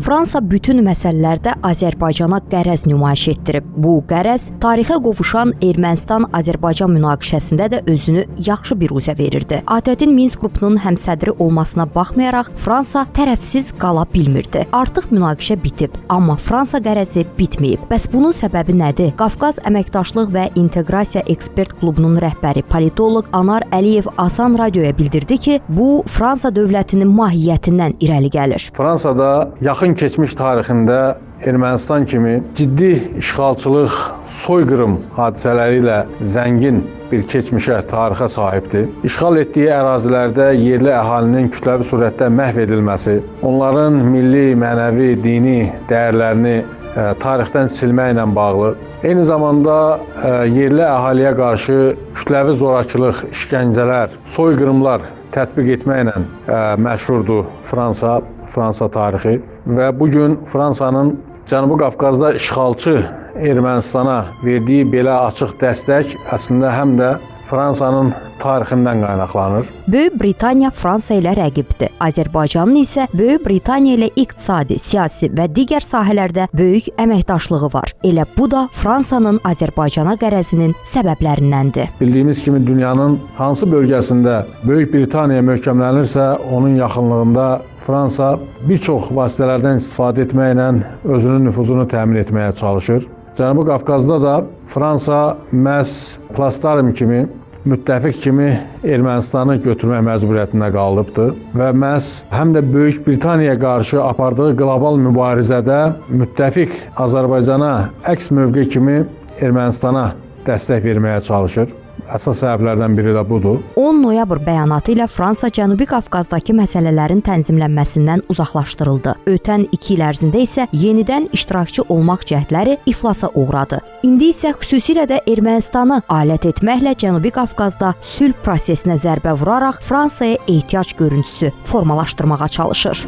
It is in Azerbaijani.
Fransa bütün məsələlərdə Azərbaycana qərəz nümayiş etdirib. Bu qərəz tarixə qovuşan Ermənistan-Azərbaycan münaqişəsində də özünü yaxşı bir üzə verirdi. ATƏT-in Minsk qrupunun həmsədri olmasına baxmayaraq Fransa tərəfsiz qala bilmirdi. Artıq münaqişə bitib, amma Fransa qərəzi bitməyib. Bəs bunun səbəbi nədir? Qafqaz Əməkdaşlıq və İnteqrasiya Ekspert Klubunun rəhbəri politoloq Anar Əliyev Asan radioya bildirdi ki, bu Fransa dövlətinin mahiyyətindən irəli gəlir. Fransada yaxın keçmiş tarixində Ermənistan kimi ciddi işğalçılıq, soyqırım hadisələri ilə zəngin bir keçmişə, tarixə sahibdir. İşğal etdiyi ərazilərdə yerli əhalinin kütləvi surətdə məhv edilməsi, onların milli, mənəvi, dini dəyərlərini ə, e, tarixdən silməklə bağlı, eyni zamanda ə, e, yerli əhaliyə qarşı kütləvi zorakılıq, işgəncələr, soyqırımlar tətbiq etməklə ə, e, məşhurdur Fransa, Fransa tarixi və bu gün Fransanın Cənubi Qafqazda işğalçı Ermənistana verdiyi belə açıq dəstək əslində həm də Fransanın tarixindən qaynaqlanır. Böyük Britaniya Fransa ilə rəqibdir. Azərbaycanın isə Böyük Britaniya ilə iqtisadi, siyasi və digər sahələrdə böyük əməkdaşlığı var. Elə bu da Fransanın Azərbaycana qərəzinin səbəblərindəndir. Bildiyimiz kimi dünyanın hansı bölgəsində Böyük Britaniya möhkəmlənirsə, onun yaxınlığında Fransa bir çox vasitələrdən istifadə etməklə özünün nüfuzunu təmin etməyə çalışır. Cənubi Qafqazda da Fransa məhz Plastarim kimi müttəfiq kimi Ermənistanı götürmək məcburiyyətində qalıbdır və məhz həm də Böyük Britaniyaya qarşı apardığı qlobal mübarizədə müttəfiq Azərbaycana əks mövqe kimi Ermənistana dəstək verməyə çalışır. Əsas səbəblərdən biri də budur. 10 noyabr bəyanatı ilə Fransa Cənubi Qafqazdakı məsələlərin tənzimlənməsindən uzaqlaşdırıldı. Ötən 2 il ərzində isə yenidən iştirakçı olmaq cəhdləri iflasa uğradı. İndi isə xüsusilə də Ermənistanı alət etməklə Cənubi Qafqazda sülh prosesinə zərbə vuraraq Fransaya ehtiyac görüntüsü formalaşdırmağa çalışır.